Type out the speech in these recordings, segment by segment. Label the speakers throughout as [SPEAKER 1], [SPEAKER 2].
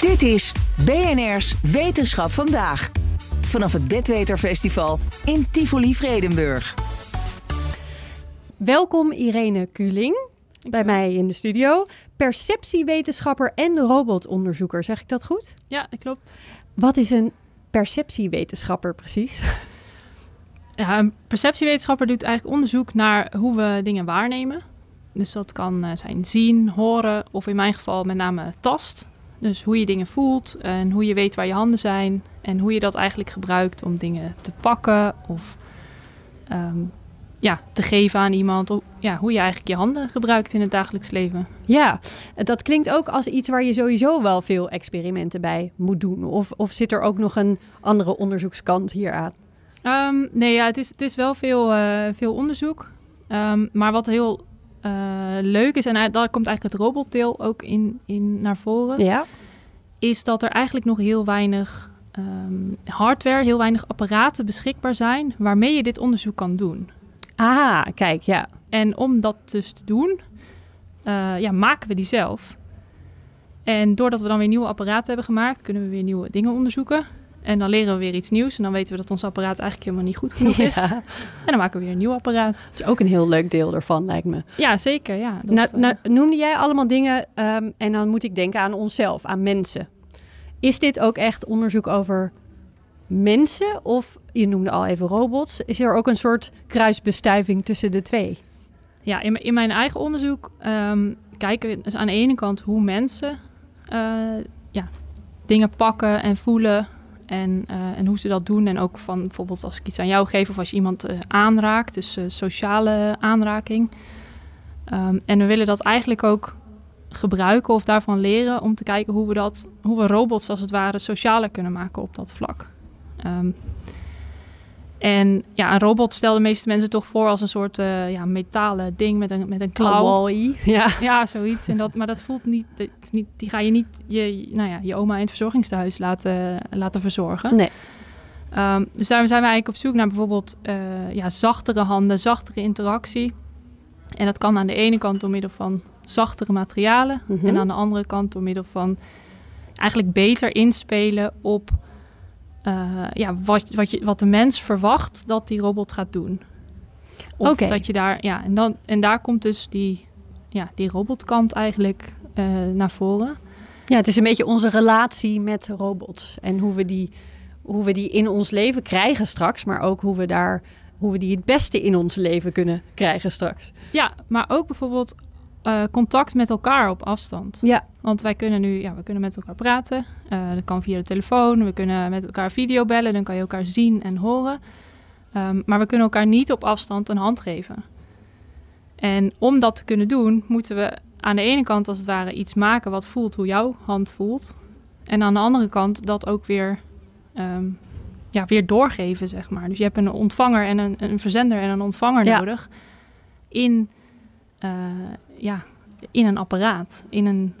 [SPEAKER 1] Dit is BNR's Wetenschap vandaag. Vanaf het Bedweterfestival in Tivoli Vredenburg.
[SPEAKER 2] Welkom Irene Kuling bij mij in de studio. Perceptiewetenschapper en robotonderzoeker, zeg ik dat goed?
[SPEAKER 3] Ja, dat klopt.
[SPEAKER 2] Wat is een perceptiewetenschapper precies?
[SPEAKER 3] Ja, een perceptiewetenschapper doet eigenlijk onderzoek naar hoe we dingen waarnemen. Dus dat kan uh, zijn zien, horen of in mijn geval met name tast. Dus hoe je dingen voelt en hoe je weet waar je handen zijn en hoe je dat eigenlijk gebruikt om dingen te pakken of um, ja, te geven aan iemand. Ja, hoe je eigenlijk je handen gebruikt in het dagelijks leven.
[SPEAKER 2] Ja, dat klinkt ook als iets waar je sowieso wel veel experimenten bij moet doen. Of, of zit er ook nog een andere onderzoekskant hier aan?
[SPEAKER 3] Um, nee, ja, het is, het is wel veel, uh, veel onderzoek. Um, maar wat heel leuk is, en daar komt eigenlijk het robotdeel ook in, in naar voren,
[SPEAKER 2] ja.
[SPEAKER 3] is dat er eigenlijk nog heel weinig um, hardware, heel weinig apparaten beschikbaar zijn waarmee je dit onderzoek kan doen.
[SPEAKER 2] Ah, kijk, ja.
[SPEAKER 3] En om dat dus te doen, uh, ja, maken we die zelf. En doordat we dan weer nieuwe apparaten hebben gemaakt, kunnen we weer nieuwe dingen onderzoeken. En dan leren we weer iets nieuws. En dan weten we dat ons apparaat eigenlijk helemaal niet goed genoeg is. Ja. En dan maken we weer een nieuw apparaat.
[SPEAKER 2] Dat is ook een heel leuk deel ervan, lijkt me.
[SPEAKER 3] Ja, zeker. Ja,
[SPEAKER 2] dat, nou, nou, noemde jij allemaal dingen um, en dan moet ik denken aan onszelf, aan mensen. Is dit ook echt onderzoek over mensen? Of je noemde al even robots. Is er ook een soort kruisbestuiving tussen de twee?
[SPEAKER 3] Ja, in, in mijn eigen onderzoek um, kijken we dus aan de ene kant hoe mensen uh, ja, dingen pakken en voelen en, uh, en hoe ze dat doen. En ook van bijvoorbeeld als ik iets aan jou geef of als je iemand uh, aanraakt, dus uh, sociale aanraking. Um, en we willen dat eigenlijk ook gebruiken of daarvan leren om te kijken hoe we, dat, hoe we robots als het ware socialer kunnen maken op dat vlak. Um, en ja, een robot stellen de meeste mensen toch voor als een soort uh, ja, metalen ding met een, met een klauw.
[SPEAKER 2] Ja.
[SPEAKER 3] ja, zoiets. En dat, maar dat voelt niet, dat, niet, die ga je niet je, nou ja, je oma in het verzorgingstehuis laten, laten verzorgen.
[SPEAKER 2] Nee.
[SPEAKER 3] Um, dus daar zijn we eigenlijk op zoek naar bijvoorbeeld uh, ja, zachtere handen, zachtere interactie. En dat kan aan de ene kant door middel van zachtere materialen.
[SPEAKER 2] Mhm.
[SPEAKER 3] Mm -hmm. En aan de andere kant door middel van eigenlijk beter inspelen op uh, ja, wat, wat, je, wat de mens verwacht dat die robot gaat doen. Of
[SPEAKER 2] okay.
[SPEAKER 3] dat je daar, ja, en, dan, en daar komt dus die, ja, die robotkant eigenlijk uh, naar voren.
[SPEAKER 2] Ja, het is een beetje onze relatie met robots en hoe we die, hoe we die in ons leven krijgen straks, maar ook hoe we daar, hoe we die het beste in ons leven kunnen krijgen straks.
[SPEAKER 3] Ja, maar ook bijvoorbeeld uh, contact met elkaar op afstand.
[SPEAKER 2] Ja.
[SPEAKER 3] Want wij kunnen nu, ja, we kunnen met elkaar praten. Uh, dat kan via de telefoon. We kunnen met elkaar video bellen. Dan kan je elkaar zien en horen. Um, maar we kunnen elkaar niet op afstand een hand geven. En om dat te kunnen doen, moeten we aan de ene kant als het ware iets maken wat voelt hoe jouw hand voelt. En aan de andere kant dat ook weer, um, ja, weer doorgeven, zeg maar. Dus je hebt een ontvanger en een, een verzender en een ontvanger
[SPEAKER 2] ja.
[SPEAKER 3] nodig in, ja, in een apparaat, in een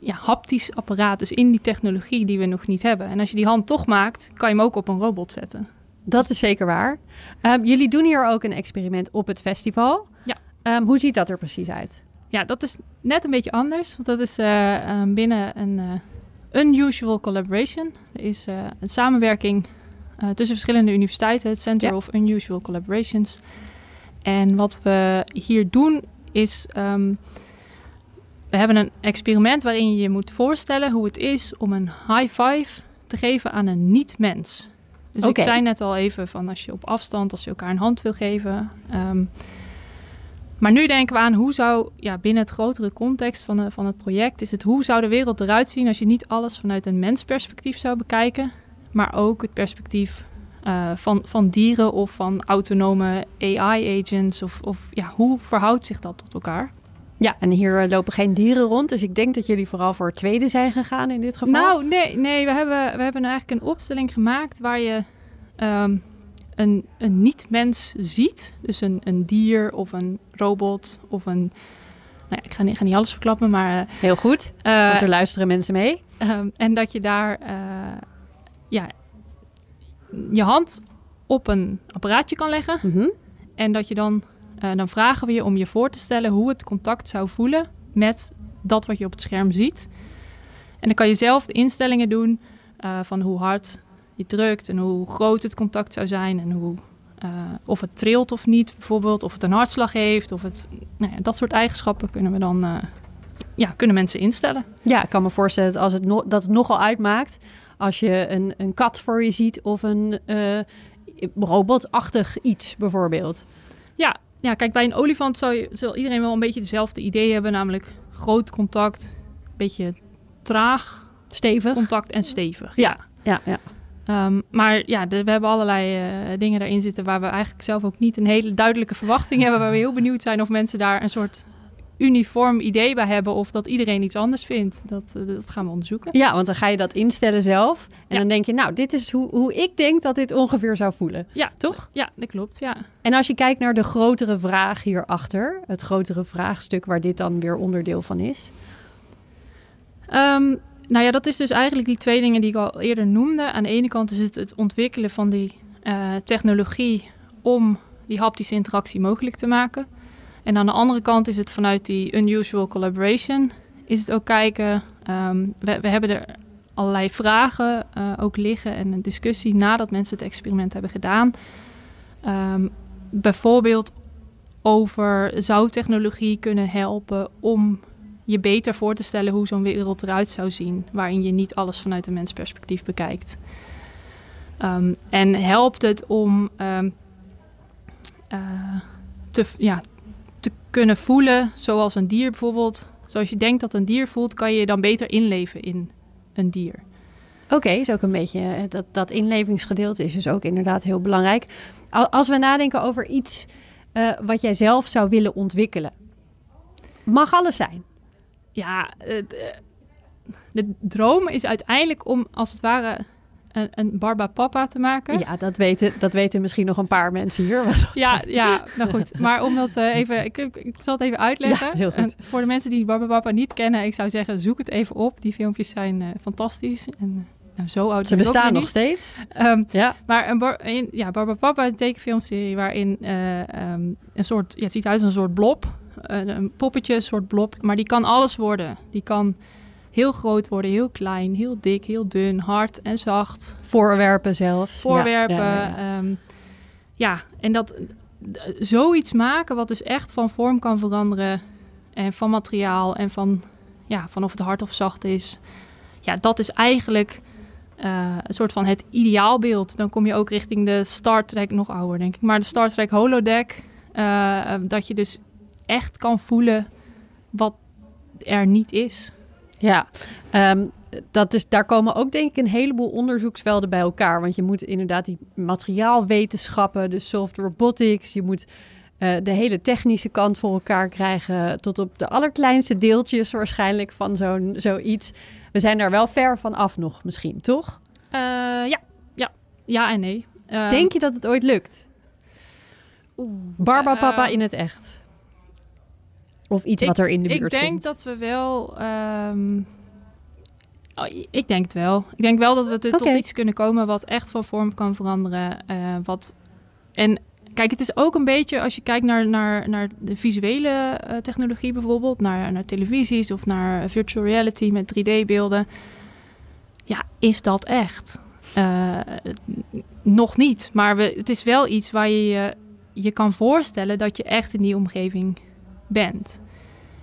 [SPEAKER 3] ja, haptisch apparaat, dus in die technologie die we nog niet hebben. En als je die hand toch maakt, kan je hem ook op een robot zetten.
[SPEAKER 2] Dat is zeker waar. Um, jullie doen hier ook een experiment op het festival.
[SPEAKER 3] Ja.
[SPEAKER 2] Um, hoe ziet dat er precies uit?
[SPEAKER 3] Ja, dat is net een beetje anders. Want dat is uh, um, binnen een uh, unusual collaboration. Er is uh, een samenwerking tussen verschillende universiteiten, het Center
[SPEAKER 2] ja.
[SPEAKER 3] of Unusual Collaborations. En wat we hier doen is um, we hebben een experiment waarin je je moet voorstellen hoe het is om een high five te geven aan een niet-mens. Dus
[SPEAKER 2] okay.
[SPEAKER 3] ik zei net al even van als je op afstand, als je elkaar een hand wil geven. Um, maar nu denken we aan hoe zou, ja, binnen het grotere context van, de, van het project, is het hoe zou de wereld eruit zien als je niet alles vanuit een mensperspectief zou bekijken, maar ook het perspectief uh, van, van dieren of van autonome AI-agents of, of ja, hoe verhoudt zich dat tot elkaar?
[SPEAKER 2] Ja, en hier uh, lopen geen dieren rond. Dus ik denk dat jullie vooral voor het tweede zijn gegaan in dit geval.
[SPEAKER 3] Nou, nee, nee we, hebben, we hebben eigenlijk een opstelling gemaakt waar je um, een, een niet-mens ziet. Dus een, een dier of een robot of een... Nou ja, ik ga niet, ga niet alles verklappen, maar... Uh,
[SPEAKER 2] Heel goed, uh, want er luisteren mensen mee.
[SPEAKER 3] Um, en dat je daar ja, je hand op een apparaatje kan leggen.
[SPEAKER 2] Mm -hmm.
[SPEAKER 3] En dat je dan... Uh, dan vragen we je om je voor te stellen hoe het contact zou voelen met dat wat je op het scherm ziet. En dan kan je zelf de instellingen doen eh, van hoe hard je drukt en hoe groot het contact zou zijn en hoe, eh, of het trilt of niet bijvoorbeeld, of het een hartslag heeft, of het, nou ja, dat soort eigenschappen kunnen we dan, eh, ja, kunnen mensen instellen.
[SPEAKER 2] Ja, ik kan me voorstellen dat, als het no dat het nogal uitmaakt als je een, een kat voor je ziet of een uh, robotachtig iets bijvoorbeeld.
[SPEAKER 3] Ja, ja, kijk, bij een olifant zal, je, zal iedereen wel een beetje dezelfde idee hebben, namelijk groot contact, beetje traag,
[SPEAKER 2] stevig
[SPEAKER 3] contact en stevig.
[SPEAKER 2] Ja, ja, ja.
[SPEAKER 3] Um, maar ja, de, we hebben allerlei uh, dingen daarin zitten waar we eigenlijk zelf ook niet een hele duidelijke verwachting hebben. Waar we heel benieuwd zijn of mensen daar een soort uniform idee bij hebben of dat iedereen iets anders vindt. Dat, uh, dat gaan we onderzoeken.
[SPEAKER 2] Ja, want dan ga je dat instellen zelf. En ja. dan denk je, nou, dit is hoe, hoe ik denk dat dit ongeveer zou voelen.
[SPEAKER 3] Ja,
[SPEAKER 2] toch?
[SPEAKER 3] Ja, dat klopt. Ja.
[SPEAKER 2] En als je kijkt naar de grotere vraag hierachter, het grotere vraagstuk waar dit dan weer onderdeel van is.
[SPEAKER 3] Um, nou ja, dat is dus eigenlijk die twee dingen die ik al eerder noemde. Aan de ene kant is het het ontwikkelen van die uh, technologie om die haptische interactie mogelijk te maken. En aan de andere kant is het vanuit die unusual collaboration, is het ook kijken. Um, we, we, hebben er allerlei vragen uh, ook liggen en een discussie nadat mensen het experiment hebben gedaan. Um, bijvoorbeeld over zou technologie kunnen helpen om je beter voor te stellen hoe zo'n wereld eruit zou zien, waarin je niet alles vanuit een mensperspectief bekijkt. Um, en helpt het om uh, te, ja, kunnen voelen zoals een dier bijvoorbeeld. Zoals je denkt dat een dier voelt, kan je je dan beter inleven in een dier.
[SPEAKER 2] Oké, okay, is ook een beetje dat, dat inlevingsgedeelte is dus ook inderdaad heel belangrijk. Als we nadenken over iets uh, wat jij zelf zou willen ontwikkelen, mag alles zijn
[SPEAKER 3] ja, de, de droom is uiteindelijk om als het ware een, een Barbapapa te maken.
[SPEAKER 2] Ja, dat weten, dat weten misschien nog een paar mensen hier.
[SPEAKER 3] ja, ja, nou goed. Maar om dat uh, even, ik, ik, zal het even uitleggen.
[SPEAKER 2] Ja, heel goed.
[SPEAKER 3] En voor de mensen die Barbapapa niet kennen, ik zou zeggen, zoek het even op. Die filmpjes zijn uh, fantastisch. En, nou, zo oud
[SPEAKER 2] Ze bestaan nog steeds.
[SPEAKER 3] Um, ja. Maar een, bar, een ja, Barbapapa, een tekenfilmserie waarin uh, um, een soort, ja, het ziet uit als een soort blob een poppetje, een soort blob. Maar die kan alles worden. Die kan heel groot worden, heel klein, heel dik, heel dun, hard en zacht.
[SPEAKER 2] Voorwerpen zelfs.
[SPEAKER 3] Voorwerpen. Ja, ja. Um, ja en dat zoiets maken wat dus echt van vorm kan veranderen. En van materiaal en van, ja, van of het hard of zacht is. Ja, dat is eigenlijk uh, een soort van het ideaalbeeld. Dan kom je ook richting de Star Trek, nog ouder denk ik. Maar de Star Trek holodeck. Uh, dat je dus echt kan voelen wat er niet is.
[SPEAKER 2] Ja, um, dat is, daar komen ook denk ik een heleboel onderzoeksvelden bij elkaar. Want je moet inderdaad die materiaalwetenschappen, de soft robotics, je moet uh, de hele technische kant voor elkaar krijgen. Tot op de allerkleinste deeltjes waarschijnlijk van zo'n zoiets. We zijn daar wel ver van af nog misschien, toch?
[SPEAKER 3] Uh, ja. ja, ja en nee.
[SPEAKER 2] Uh, denk je dat het ooit lukt? Barbapapa in het echt. Of iets
[SPEAKER 3] ik,
[SPEAKER 2] wat er in de buurt
[SPEAKER 3] Ik denk
[SPEAKER 2] komt.
[SPEAKER 3] dat we wel... Um, oh, ik denk het wel. Ik denk wel dat we okay. tot iets kunnen komen wat echt van vorm kan veranderen. Uh, wat, en kijk, het is ook een beetje als je kijkt naar, naar, naar de visuele uh, technologie bijvoorbeeld. Naar, naar televisies of naar virtual reality met 3D-beelden. Ja, is dat echt? Uh, nog niet. Maar we, het is wel iets waar je je, je kan voorstellen dat je echt in die omgeving bent.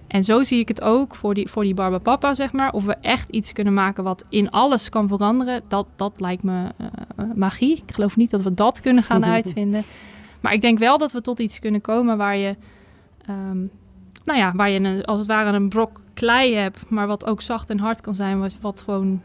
[SPEAKER 3] En zo zie ik het ook voor die, voor die Barbapapa, zeg maar. Of we echt iets kunnen maken wat in alles kan veranderen, dat, dat lijkt me uh, magie. Ik geloof niet dat we dat kunnen gaan uitvinden. Maar ik denk wel dat we tot iets kunnen komen waar je, um, nou ja, waar je een, als het ware een brok klei hebt, maar wat ook zacht en hard kan zijn, wat, wat gewoon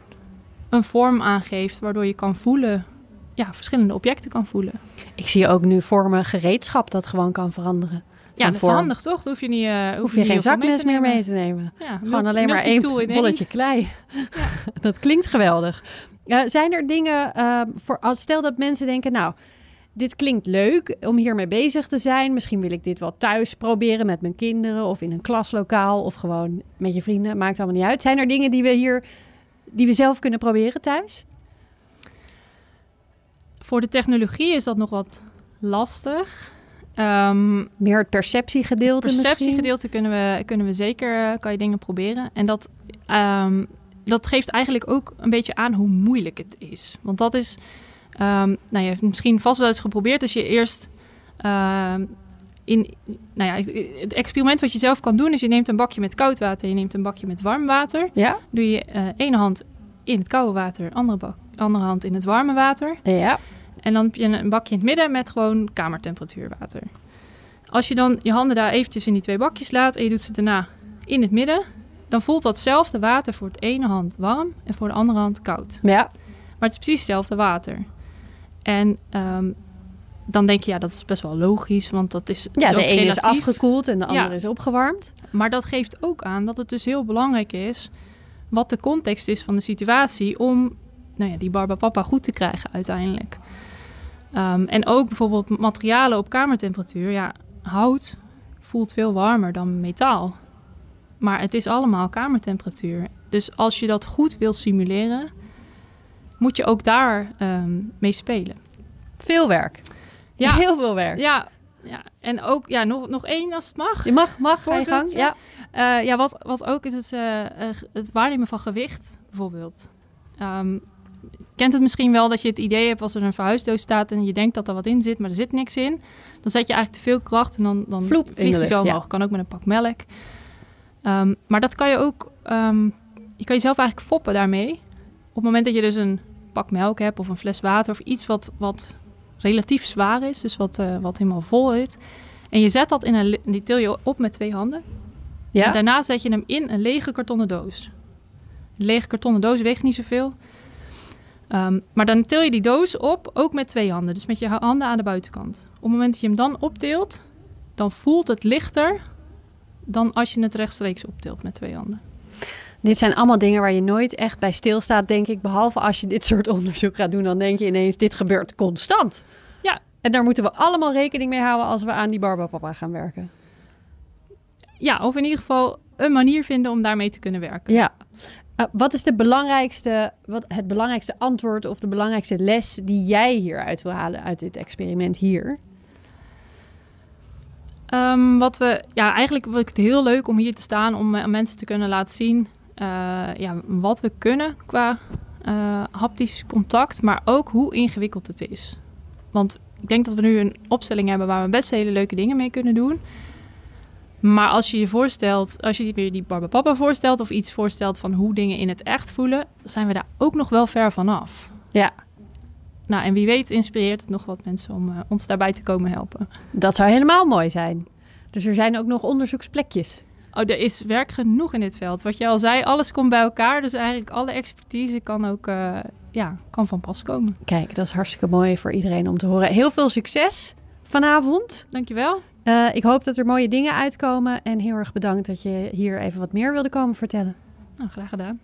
[SPEAKER 3] een vorm aangeeft, waardoor je kan voelen, ja, verschillende objecten kan voelen.
[SPEAKER 2] Ik zie ook nu vormen gereedschap dat gewoon kan veranderen.
[SPEAKER 3] Ja, dat is handig toch? Dan hoef je, niet, uh, hoef,
[SPEAKER 2] hoef je, je geen zakmes meer mee te nemen. Ja, Gewoon alleen maar één bolletje klei. Ja. dat klinkt geweldig. Uh, zijn er dingen, uh, voor, als, stel dat mensen denken, nou, dit klinkt leuk om hiermee bezig te zijn. Misschien wil ik dit wel thuis proberen met mijn kinderen of in een klaslokaal of gewoon met je vrienden. Maakt allemaal niet uit. Zijn er dingen die we hier, die we zelf kunnen proberen thuis?
[SPEAKER 3] Voor de technologie is dat nog wat lastig. Um,
[SPEAKER 2] Meer het perceptiegedeelte
[SPEAKER 3] perceptiegedeelte kunnen we, kunnen we zeker, uh, kan je dingen proberen. En dat, um, dat geeft eigenlijk ook een beetje aan hoe moeilijk het is. Want dat is, um, nou, je hebt misschien vast wel eens geprobeerd als je eerst ehm, in, nou ja, het experiment wat je zelf kan doen is je neemt een bakje met koud water, je neemt een bakje met warm water.
[SPEAKER 2] Ja.
[SPEAKER 3] Doe je uh, ene hand in het koude water, andere, bak, andere hand in het warme water.
[SPEAKER 2] Ja.
[SPEAKER 3] En dan heb je een bakje in het midden met gewoon kamertemperatuur water. Als je dan je handen daar eventjes in die twee bakjes laat en je doet ze daarna in het midden, dan voelt datzelfde water voor het ene hand warm en voor de andere hand koud.
[SPEAKER 2] Ja.
[SPEAKER 3] Maar het is precies hetzelfde water. En um, dan denk je, ja, dat is best wel logisch, want dat is.
[SPEAKER 2] Ja,
[SPEAKER 3] is
[SPEAKER 2] de ene is afgekoeld en de andere
[SPEAKER 3] Ja.
[SPEAKER 2] is opgewarmd.
[SPEAKER 3] Maar dat geeft ook aan dat het dus heel belangrijk is wat de context is van de situatie om nou ja, die barbapapa goed te krijgen uiteindelijk. Um, en ook bijvoorbeeld materialen op kamertemperatuur. Ja, hout voelt veel warmer dan metaal. Maar het is allemaal kamertemperatuur. Dus als je dat goed wil simuleren, moet je ook daar um, mee spelen.
[SPEAKER 2] Veel werk.
[SPEAKER 3] Ja.
[SPEAKER 2] Heel veel werk.
[SPEAKER 3] Ja, ja. en ook ja, nog, nog één als het mag.
[SPEAKER 2] Je mag, mag, ga je gang. Ja.
[SPEAKER 3] Uh, ja, wat, wat ook is het, uh, uh, het waarnemen van gewicht, bijvoorbeeld. Um, je kent het misschien wel dat je het idee hebt als er een verhuisdoos staat en je denkt dat er wat in zit, maar er zit niks in. Dan zet je eigenlijk te veel kracht en dan, dan
[SPEAKER 2] Vloep de
[SPEAKER 3] je zo
[SPEAKER 2] ja.
[SPEAKER 3] omhoog. Kan ook met een pak melk. Um, maar dat kan je ook, um, je kan jezelf eigenlijk foppen daarmee. Op het moment dat je dus een pak melk hebt of een fles water of iets wat, wat relatief zwaar is, dus wat, uh, wat helemaal vol is. En je zet dat in een, die til je op met twee handen.
[SPEAKER 2] Ja.
[SPEAKER 3] En daarna zet je hem in een lege kartonnen doos. Een lege kartonnen doos weegt niet zoveel. Um, maar dan til je die doos op, ook met twee handen. Dus met je handen aan de buitenkant. Op het moment dat je hem dan optilt, dan voelt het lichter dan als je het rechtstreeks optilt met twee handen.
[SPEAKER 2] Dit zijn allemaal dingen waar je nooit echt bij stilstaat, denk ik. Behalve als je dit soort onderzoek gaat doen, dan denk je ineens, dit gebeurt constant.
[SPEAKER 3] Ja.
[SPEAKER 2] En daar moeten we allemaal rekening mee houden als we aan die barbapapa gaan werken.
[SPEAKER 3] Ja, of in ieder geval een manier vinden om daarmee te kunnen werken.
[SPEAKER 2] Ja. Uh, wat is de belangrijkste, wat, het belangrijkste antwoord of de belangrijkste les die jij hieruit wil halen uit dit experiment hier?
[SPEAKER 3] Um, wat we, ja, eigenlijk vind ik het heel leuk om hier te staan om uh, mensen te kunnen laten zien uh, ja, wat we kunnen qua haptisch contact, maar ook hoe ingewikkeld het is. Want ik denk dat we nu een opstelling hebben waar we best hele leuke dingen mee kunnen doen. Maar als je je voorstelt, als je weer die Barbapapa voorstelt of iets voorstelt van hoe dingen in het echt voelen, zijn we daar ook nog wel ver vanaf.
[SPEAKER 2] Ja.
[SPEAKER 3] Nou, en wie weet inspireert het nog wat mensen om uh, ons daarbij te komen helpen.
[SPEAKER 2] Dat zou helemaal mooi zijn. Dus er zijn ook nog onderzoeksplekjes.
[SPEAKER 3] Oh, er is werk genoeg in dit veld. Wat je al zei, alles komt bij elkaar. Dus eigenlijk alle expertise kan ook uh, ja, kan van pas komen.
[SPEAKER 2] Kijk, dat is hartstikke mooi voor iedereen om te horen. Heel veel succes vanavond.
[SPEAKER 3] Dankjewel.
[SPEAKER 2] Uh, ik hoop dat er mooie dingen uitkomen. En heel erg bedankt dat je hier even wat meer wilde komen vertellen.
[SPEAKER 3] Nou, graag gedaan.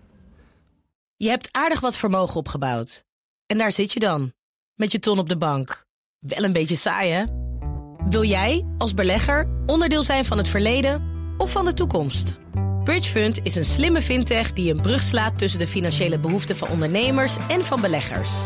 [SPEAKER 4] Je hebt aardig wat vermogen opgebouwd. En daar zit je dan, met je ton op de bank. Wel een beetje saai, hè? Wil jij, als belegger, onderdeel zijn van het verleden of van de toekomst? Bridgefund is een slimme fintech die een brug slaat tussen de financiële behoeften van ondernemers en van beleggers.